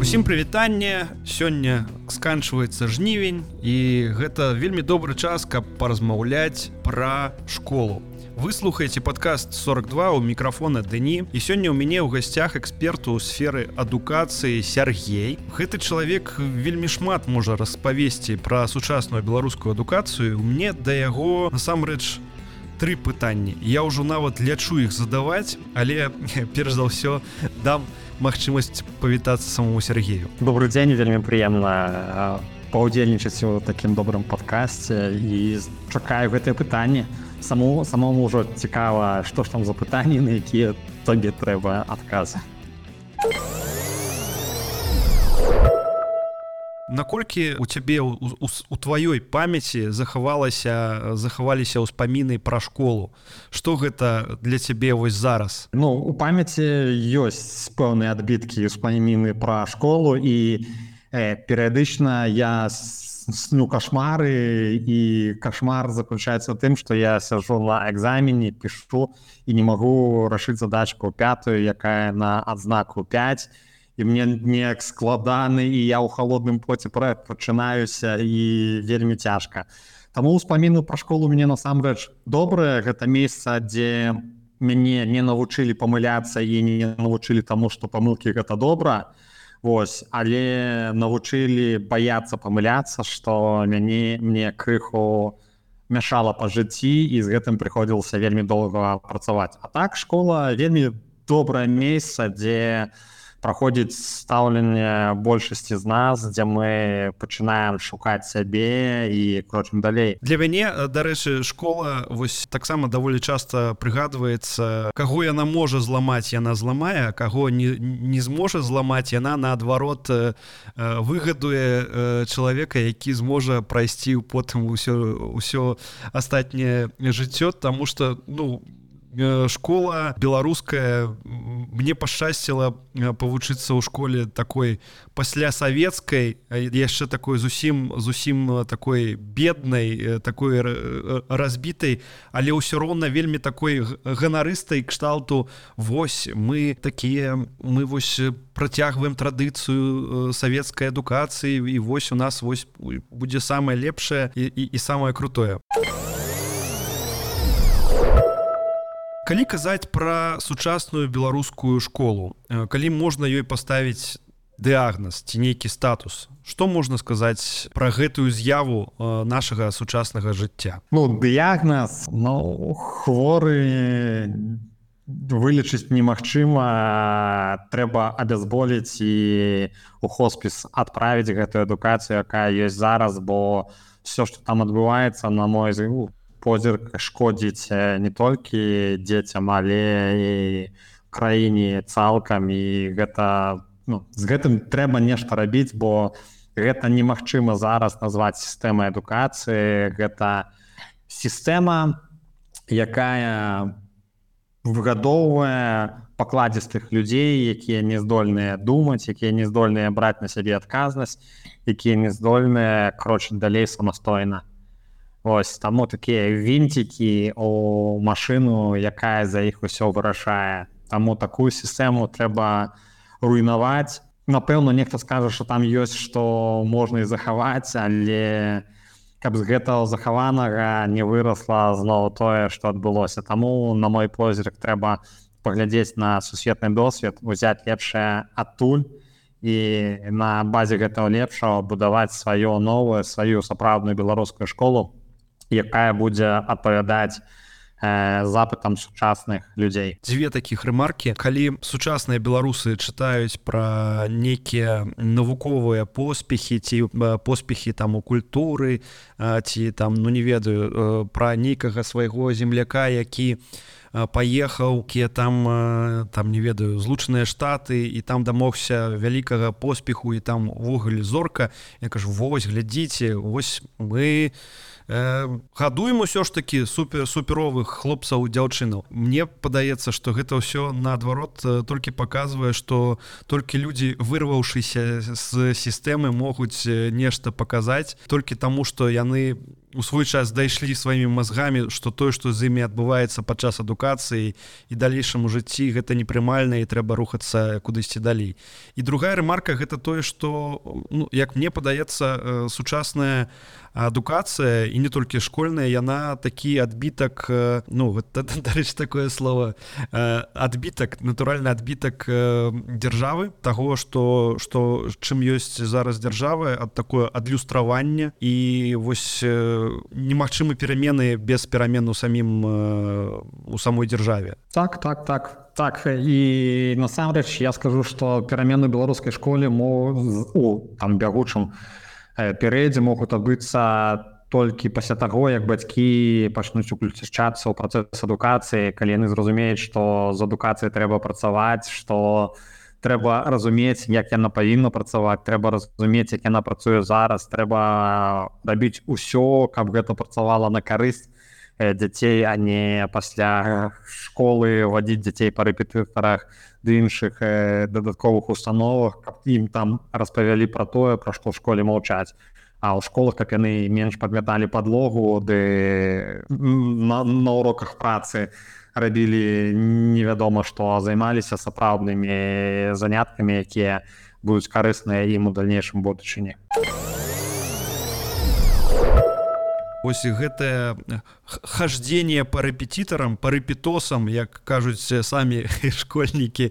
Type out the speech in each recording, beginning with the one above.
Усім прывітанне. Сёння сканчваецца жнівень і гэта вельмі добры час каб паразмаўляць пра школу. Выслухаеце падкаст 42 у мікрафона Дэні і сёння ў мяне ў гасцях эксперту ў сферы адукацыі Сергей гэты чалавек вельмі шмат можа распавесці пра сучасную беларускую адукацыю. Мне да яго насамрэч тры пытанні. Я ўжо нават лячу іх задаваць але перш за ўсё дам магчымасць павітацца самому Сергею. Добрый дзень вельмі прыемна паўдзельнічаць у такім добрым падкасці і чакаю гэтае пытанне саму самому ўжо цікава што ж там за пытанні на якія табе трэба адказы наколькі у цябе у, у, у тваёй памяці захавалася захаваліся ўспаміны пра школу? Что гэта для цябе вось зараз? Ну у памяці ёсць пэўныя адбіткі ўспаміны пра школу і э, перыядычна я сню кашмары і кашмар заключаецца тым што я сяжу на экзамене пішу і не магу рашыць задачку пятую якая на адзнаку 5 і і мне неяк складаны і я ў холодным поце пра пачынаюся і вельмі цяжка. Таму ўспаміну пра школу мне насамрэч добрае. Гэта месца дзе мяне не навучылі памыляцца і не навучылі таму што памылкі гэта добра. Вось але навучылі баяцца памыляцца што мяне мне крыху мяшала па жыцці і з гэтым прыходзілася вельмі доўга працаваць. А так школа вельмі добрае месца дзе праходзіць стаўленне большасці з нас дзе мы пачынаем шукаць сябе і крочым далей. Для мяне дарэчы школа вось таксама даволі часта прыгадваецца каго яна можа зламаць яна зламае каго не, не зможа зламаць яна наадварот выгадуе чалавека які зможа прайсці потым усё ўсё астатняе жыццё тому что ну у Э, школа беларуская мне пашчасціла э, павучыцца ў школе такой пасля савецкай яшчэ такой зусім зусім такой беднай такой разбітай але ўсё роўна вельмі такой ганарыстай кшталту Вось мы такія мы вось працягваем традыцыю савецкай адукацыі і вось у нас вось будзе самае лепшае і, і, і самае крутое а калі казаць пра сучасную беларускую школу э, калі можна ёй паставіць дыагназ ці нейкі статус что можна сказаць пра гэтую з'яву э, нашага сучаснага жыцця? Ну дыягназ ну хворы вылечыць немагчыма трэба абязболіць і у хоспіс адправіць гэтую адукацыю якая ёсць зараз бо все что там адбываецца на мой зыву позірк шкодзіць не толькі дзецям але і краіне цалкам. І гэта ну, з гэтым трэба нешта рабіць бо гэта немагчыма зараз назваць сістэмай адукацыі. Гэта сістэма якая выгадоўвае пакладзістых людзей якія не здольныя думаць якія не здольныя браць на сябе адказнасць якія не здольныя крочыць далей самастойна Ось таму такія вінцікі у машыну, якая за іх усё вырашае. Таму такую сістэму трэба руйнаваць. Напэўна, нехта скажа, што там ёсць, што можна і захаваць, але каб з гэтага захаванага не вырасла зноў тое, што адбылося. Таму на мой позірк трэба паглядзець на сусветны досвед, узяць лепшае адтуль і на базе гэтага лепшага будаваць сваё новую сваю сапраўдную беларускую школу якая будзе адпавядаць э, запытам сучасных людзей. Дзве такіх рэмаркі. Калі сучасныя беларусы чытаюць пра нейкія навуковыя поспехі ці поспехі там у культуры ці там ну не ведаю пра нейкага свайго земляка які паехаў ке там там не ведаю злучаныя штаты і там дамогся вялікага поспеху і там увогуле зорка. Я кажу вось глядзіце ось мы у э, гадуем усё ж таки супер суперовых хлопцаў дзяўчынаў. Мне падаецца что гэта ўсё наадварот э, толькі показвае что толькі людзі вырваўшыся з сістэмы могуць э, нешта паказаць. Толькі таму что яны у свой час дайшлі сваімі мазгамі што тое што з імі адбываецца падчас адукацыі і далейшаму жыцці гэта непрымальна і трэба рухацца кудысьці далей. І другая рэмарка гэта тое што ну, як мне падаецца сучасная адукацыя і не толькі школьная яна такі адбітак ну гэта дарэч такое слово адбітак натуральны адбітак дзяржавы таго што што чым ёсць зараз дзяржавы ад такое адлюстраванне. І вось немагчымы перамены без перамену самім у самой дзяржаве. Так так так так. І насамрэч я скажу што перамены беларускай школе мо у там бягучым у Э, перыядзе могуць адбыцца толькі пасля таго як бацькі пачнуць уключацца ў працэс адукацыі калі яны зразумеюць што з адукацыяй трэба працаваць што трэба разумець як яна павінна працаваць трэба разумець як яна працуе зараз трэба рабіць усё каб гэта працавала на карысць дзяцей а не пасля школы вадзіць дзяцей па рэпетытарах ды іншых дадатковых установах каб ім там распавялі пра тое пра што ў школе маўчаць а ў школах каб яны менш падмяталі падлогу ды на, на уроках працы рабілі невядома што займаліся сапраўднымі заняткамі якія будуць карысныя ім у дальнейшым будучыні ось гэтае хождение по рэпетітарам по рэпетосам як кажуць самі школьнікі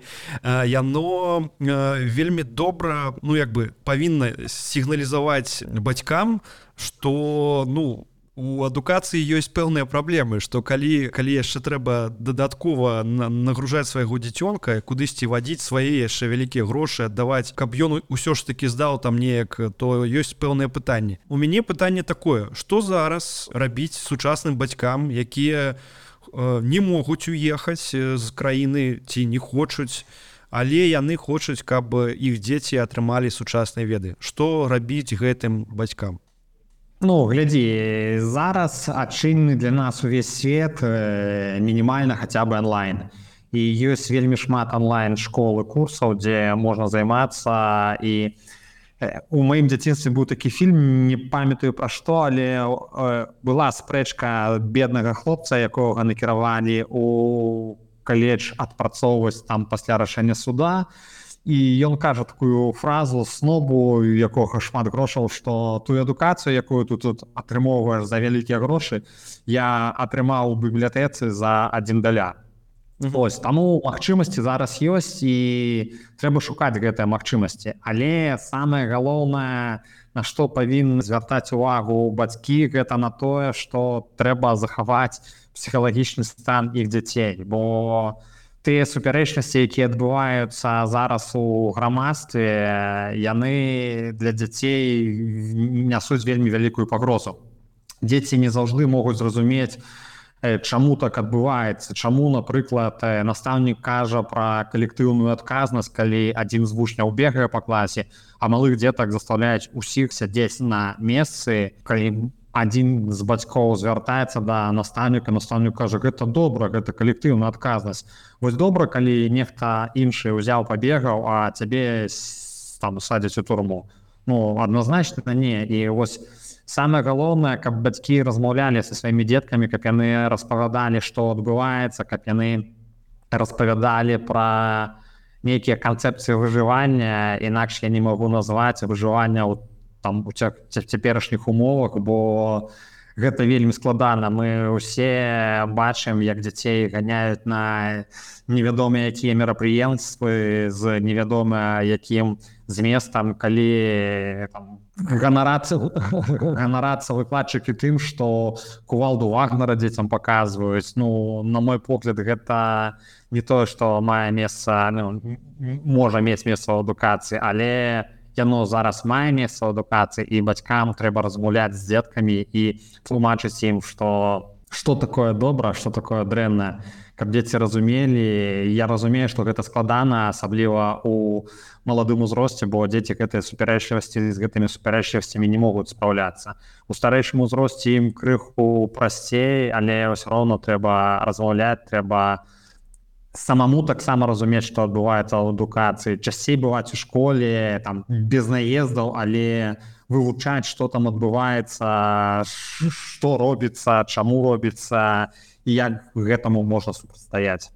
яно вельмі добра ну як бы павінна сігналізаваць бацькам что ну у адукацыі ёсць пэўныя праблемы што калі калі яшчэ трэба дадаткова нагружаць свайго дзіцёнка кудысьці вадзіць свае яшчэ вялікія грошы аддаваць каб ён усё ж таки здаў там неяк то ёсць пэўныя пытанні. У мяне пытанне такое што зараз рабіць сучасным бацькам якія э, не могуць уехаць з краіны ці не хочуць але яны хочуць каб іх дзеці атрымалі сучасныя веды. Што рабіць гэтым бацькам Ну глядзі зараз адчынны для нас увесь свет э, мінімальна хаця бы онлайн. І ёсць вельмі шмат онлайн школы курсаў дзе можна займацца. І э, у маім дзяцінстве быў такі фільм не памятаю пра што але э, была спрэчка беднага хлопца якога накіравалі у каледж адпрацоўваць там пасля рашэння суда. і і ён кажа такую фразу снобу якога шмат грошаў што тую адукацыю якую тут тут атрымоўваеш за вялікія грошы я атрымаў у бібліятэцы за адзін даля ось таму магчымасці зараз ёсць і трэба шукаць гэтыя магчымасці. Але самае галоўнае на што павінны звяртаць увагу бацькі гэта на тое што трэба захаваць псіхалагічны стан іх дзяцей. Бо у тыя супярэчнасці якія адбываюцца зараз у грамадстве яны для дзяцей нясуць вельмі вялікую пагрозу. Дзеці не заўжды могуць зразумець чаму так адбываецца чаму напрыклад настаўнік кажа пра калектыўную адказнасць калі адзін з вучняў бегае па класе а малых дзетак заставляюць усіх сядзець на месцы калі адзін з бацькоў звяртаецца да настаўніка настаўнік кажа гэта добра гэта калектыўная адказнасць. Вось добра калі нехта іншы ўзяў пабегаў а цябе там садзяць у турму ну адназначна не. І вось самае галоўнае каб бацькі размаўлялі са сваімі дзеткамі каб яны распавядалі што адбываецца каб яны распавядалі пра нейкія канцэпцыі выжывання інакш я не магу назваць выжывання ў там у цяперашніх умовах бо гэта вельмі складана. Мы усе бачым як дзяцей ганяюць на невядомыя якія мерапрыемствы з невядома якім зместам калі ганарацца ганарацца выкладчыкі тым што кувалду вагнара дзецям паказваюць. Ну на мой погляд гэта не тое што мае месца ну, можа мець месца ў адукацыі але не яно зараз мае месца адукацыі і бацькам трэба размаўляць з дзеткамі і тлумачыць ім што что такое добра что такое дрэнна. Каб дзеці разумелі я разумею што гэта складана асабліва у маладым узросце бо дзеці гэтыя супярэчлівасці з гэтымі супярэчлівасцямі не могуць спраўляцца. У старэйшым узросце ім крыху прасцей але ўсё роўно трэба размаўляць трэба не самому таксама разумець што адбываецца ў адукацыі часцей бываць у школе там без наездаў але вывучаць что там адбываецца что робіцца чаму робіцца і як гэтаму можна супрацьстаяць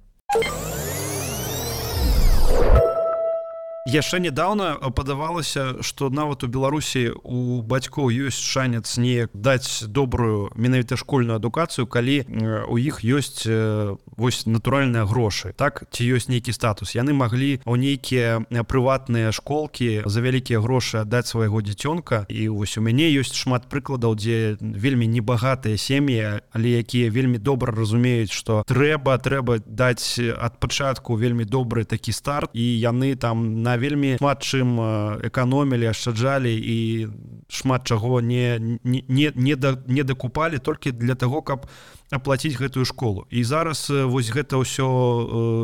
яшчэ недавно падавалася что нават у беларусі у бацькоў ёсць шанец неяк даць добрую менавіта школьную адукацыю калі у іх ёсць вось натуральныя грошы. Так ці ёсць нейкі статус. Яны маглі у нейкія прыватныя школкі за вялікія грошы аддаць свайго дзіцёнка. І вось у мяне ёсць шмат прыкладаў дзе вельмі небагатыя сем'і але якія вельмі добра разумеюць что трэба трэба даць ад пачатку вельмі добры такі старт. І яны там на вельмі шмат чым эканомілі ашчаджалі і шмат чаго не не не, не, да, не дакупалі толькі для того каб аплаціць гэтую школу. І зараз вось гэта ўсё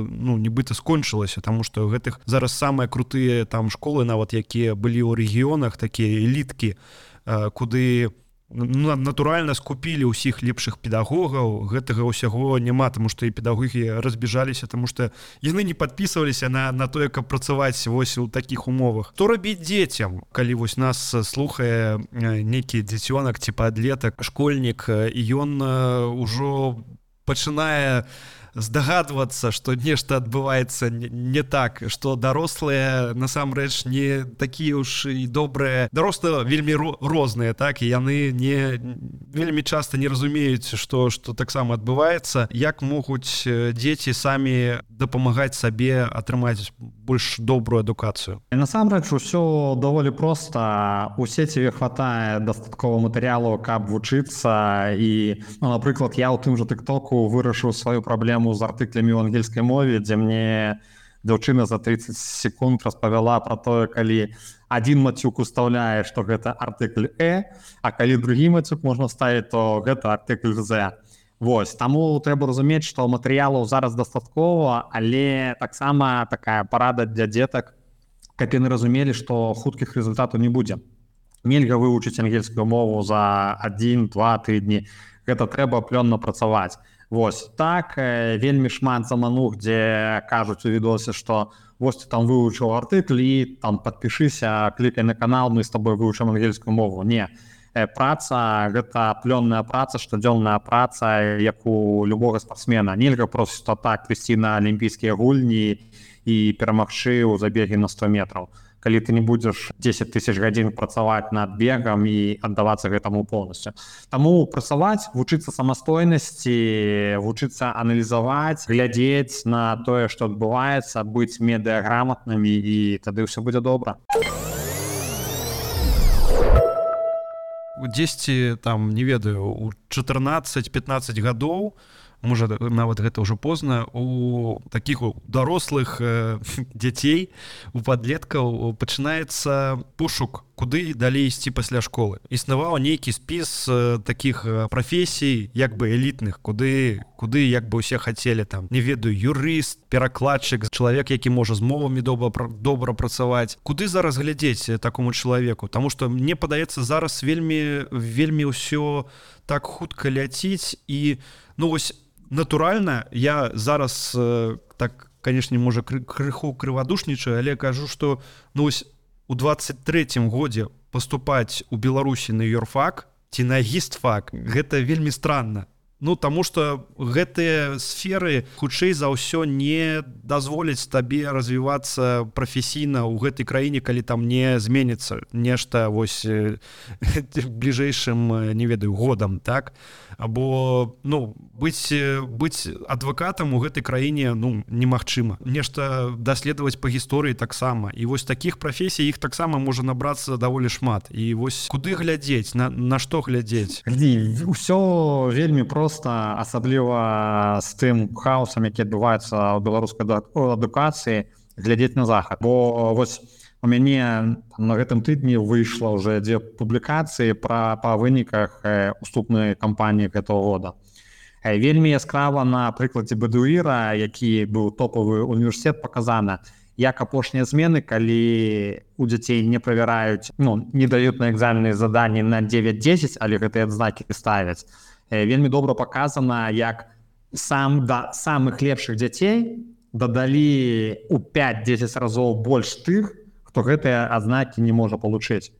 ну нібыта скончылася тому что гэтых зараз самыя крутыя там школы нават якія былі ў рэгіёнах такія эліткі куды у натуральна скупілі ўсіх лепшых педагогаў. Гэтага ўсяго няма тому что і педагогі разбежаліся тому что яны не подписываліся на на тое каб працаваць вось у таких умовах. То рабіць дзецям? Калі вось нас слухае нейкі дзіцёнак ці падлетак школьнік ён ўжо пачынае у здагадвацца что нешта адбываецца не так что дарослыя насамрэч не такія уж і добрыя дарослыя вельмі розныя так і яны не вельмі часто не разумеюць что что таксама адбываецца як могуць дзеці самі дапамагаць сабе атрымаць больш добрую адукацыю насамрэч усё даволі проста. У сеціве хватае дастаткова матэрыялу каб вучыцца. І ну, напрыклад я ў тым жа тыктоку вырашыў сваю праблему тэму з артыклямі ў ангельскай мове дзе мне дзяўчына за 30 секунд распавяла про тое калі один мацюк устаўляе что гэта артыкль э а калі другі мацюк можна ставіць то гэта артыкль з Вось таму трэба разумець што матэрыялаў зараз дастаткова але таксама такая парада для дзетак каб яны разумелі што хуткіх результатаў не будзе. Нельга вывучыць ангельскую мову за один два тыдні гэта трэба плённа працаваць Вось так э, вельмі шмат заманух дзе кажуць у відосе што вось ты там вывучыў артыкль і там подпішыся клікай на канал мы з тобой вывучым ангельскую мову. Не. Э, праца гэта плённая праца штодзённая праца як у любога спортсмена нельга просто так прыйсці на алімпійскія гульні і перамагчы ў забеге на 100 метров калі ты не будзеш 10 тысяч гадзін працаваць над бегам і аддавацца гэтаму полностью. Таму працаваць вучыцца самастойнасці вучыцца аналізаваць глядзець на тое што адбываецца быць медыаграматнымі і тады ўсё будзе добра дзесьці там не ведаю у 14-15 гадоў можа нават гэта ўжо позна у таких дарослых э, дзяцей у падлеткаў пачынаецца пошук куды далей ісці пасля школы. Існаваў нейкі спіс э, таких э, прафесій як бы элітных куды куды як бы усе хацелі там не ведаю юрыст перакладчык чалавек які можа з мовамі доба добра працаваць куды зараз глядзець такому чалавеку Таму что мне падаецца зараз вельмі вельмі ўсё так хутка ляціць і ну вось натуральна. Я зараз э, так канешне можа крыху крывадушнічаю але кажу что ну ось у 23 годзе поступаць у беларусі на юрфак ці на гістфак гэта вельмі странно Ну таму что гэтыя сферы хутчэй за ўсё не дазволяць табе развівацца прафесійна ў гэтай краіне калі там не зменіцца нешта вось бліжэйшым не ведаю годам так? Або ну быць быць адвакатам у гэтай краіне ну немагчыма. Нешта даследаваць па гісторыі таксама. І вось таких прафесій іх таксама можа набрацца даволі шмат. І вось куды глядзець на на што глядзець? Ўсё вельмі просто асабліва з тым хаосам які адбываецца ў беларускай адукацыі глядзець на захад бо вось у мяне на гэтым тыдні выйшла уже дзе публікацыі пра па выніках уступнай кампаніі гэтага года. Вельмі яскрава на прыкладзе бадуіра які быў топавы університет показана як апошнія змены калі у дзяцей не правяраюць ну не даюць на экзамены заданні на 9-10 але гэтыя адзнакі ставяць вельмі добра показана як сам да самых лепшых дзяцей дадалі у 5-10 разоў больш тых то гэтыя адзнакі не можа получыць.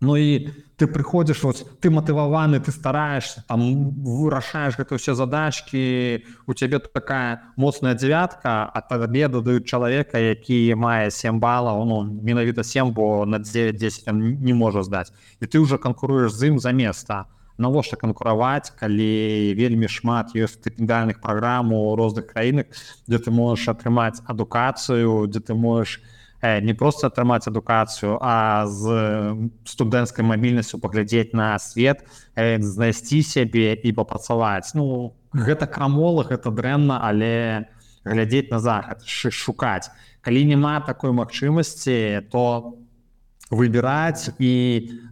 Ну і ты прыходзіш вот ты матываваны ты стараешься там вырашаеш гэта ўсе задачки у цябе такая моцная девятка а табе дадаюць чалавека які мае 7 балаў ну менавіта 7 бо на 9-10 не можа здаць. І ты уже канкуруеш з ім за места навошта канкураваць калі вельмі шмат ёсць стыпендальных праграм у розных краінах дзе ты можаш атрымаць адукацыю дзе ты можаш не просто атрымаць адукацыю а з студэнцкай мабільнасцю паглядзець на свет знайсці сябе і папрацаваць. Ну гэта крамола гэта дрэнна але глядзець на захад шукаць. Калі няма такой магчымасці то выбіраць і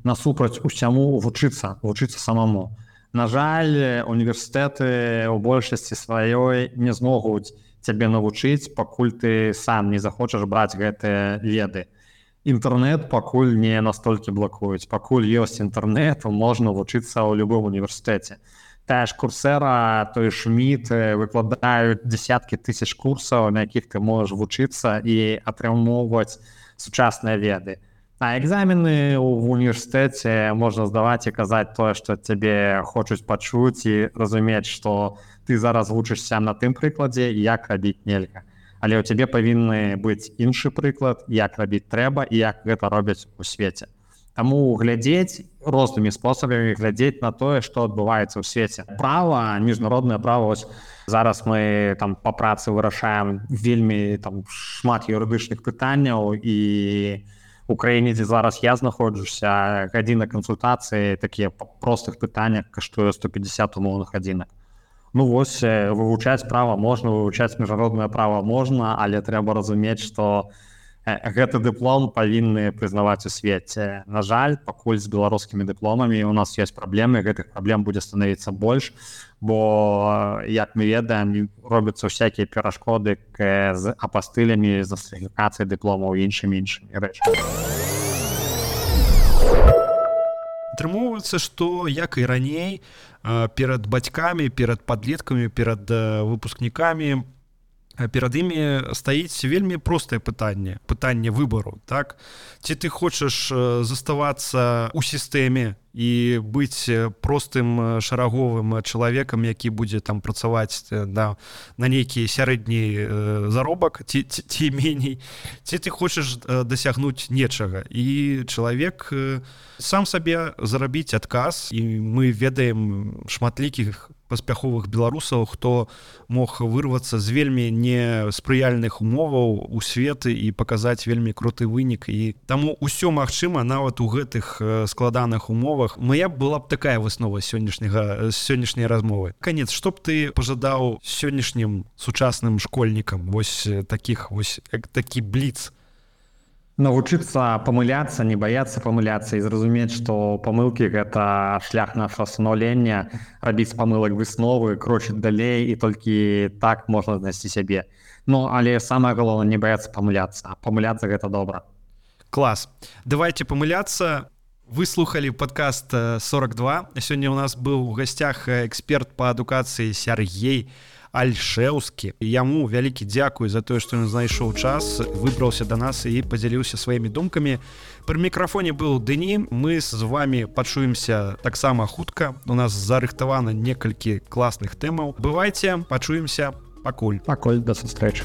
насупраць усяму вучыцца вучыцца самому. На жаль універсітэты у большасці сваёй не змогуць цябе навучыць пакуль ты сам не захочаш браць гэтыя веды. Інтэрнет пакуль не настолькі блакуюць пакуль ёсць інтэрнет можна вучыцца ў любым універсітэце тая ж курсера той шміт выкладаюць десяткі тысяч курсаў на якіх ты можаш вучыцца і атрымоўваць сучасныя веды а экзамены в універсітэце можна здаваць і казаць тое што цябе хочуць пачуць і разумець што ты зараз вучышся на тым прыкладзе як рабіць нельга. Але ў цябе павінны быць іншы прыклад як рабіць трэба і як гэта робяць у свеце. Таму глядзець рознымі спосабамі глядзець на тое што адбываецца ў свеце. Права міжнародная права ось зараз мы там па працы вырашаем вельмі там шмат юрыдычных пытанняў і краіне дзе зараз я знаходжуся гадзіна кансультацыі такія простых пытаннях каштуе 150 умоўных адзінак Ну вось вывучаць права можна вывучаць міжнароднае права можна але трэба разумець што гэты дыплом павінны прызнаваць у свеце На жаль пакуль з беларускімі дыпломамі у нас ёсць праблемы гэтых праблем будзе становіцца больш бо як мы ведаем робяцца всякие перашкоды з апастылямі за сертыфікацыі дыпломаў іншымі іншымі рэчамі атрымоўваецца што як і раней перад бацькамі перад падлеткамі перад выпускнікамі перад імі стаіць вельмі простае пытанне пытанне выбару так? Ці ты хочаш заставацца у сістэме і быць простым шараговым чалавекам які будзе там працаваць да, на нейкі сярэдні заробак ці, ці, ці меней. Ці ты хочаш дасягнуць нечага. І чалавек сам сабе зарабіць адказ. І мы ведаем шматлікіх паспяховых беларусаў хто мог вырвацца з вельмі не спрыяльных умоваў у светы і паказаць вельмі круты вынік. І таму ўсё магчыма нават у гэтых складаных умовах. Моя была б такая выснова сённяшняга сённяшняй размовы. Конец што б ты пожадаў сённяшнім сучасным школьнікам? Вось таких вось такі бліц. у навучыцца памыляцца не баяцца памыляцца і зразумець што памылкі гэта шлях нашего станаўлення рабіць памылак высновы крочыць далей і толькі так можна знайсці сябе Ну але самое галоўна не баяцца памыляцца памыляцца гэта добра клас давайте памыляцца выслухали подкаст 42 сёння у нас быў у гасцях эксперт по адукацыі Сергей а альшеўскі яму вялікі дзякуй за тое што ён знайшоў час выбраўся да нас і падзяліўся сваімі думкамі пры мікрафоне быў дыні мы з вами пачуемся таксама хутка. У нас зарыхтавана некалькі класных тэмаў. Бывайце пачуемся пакуль. Пакуль. Да сустрэчы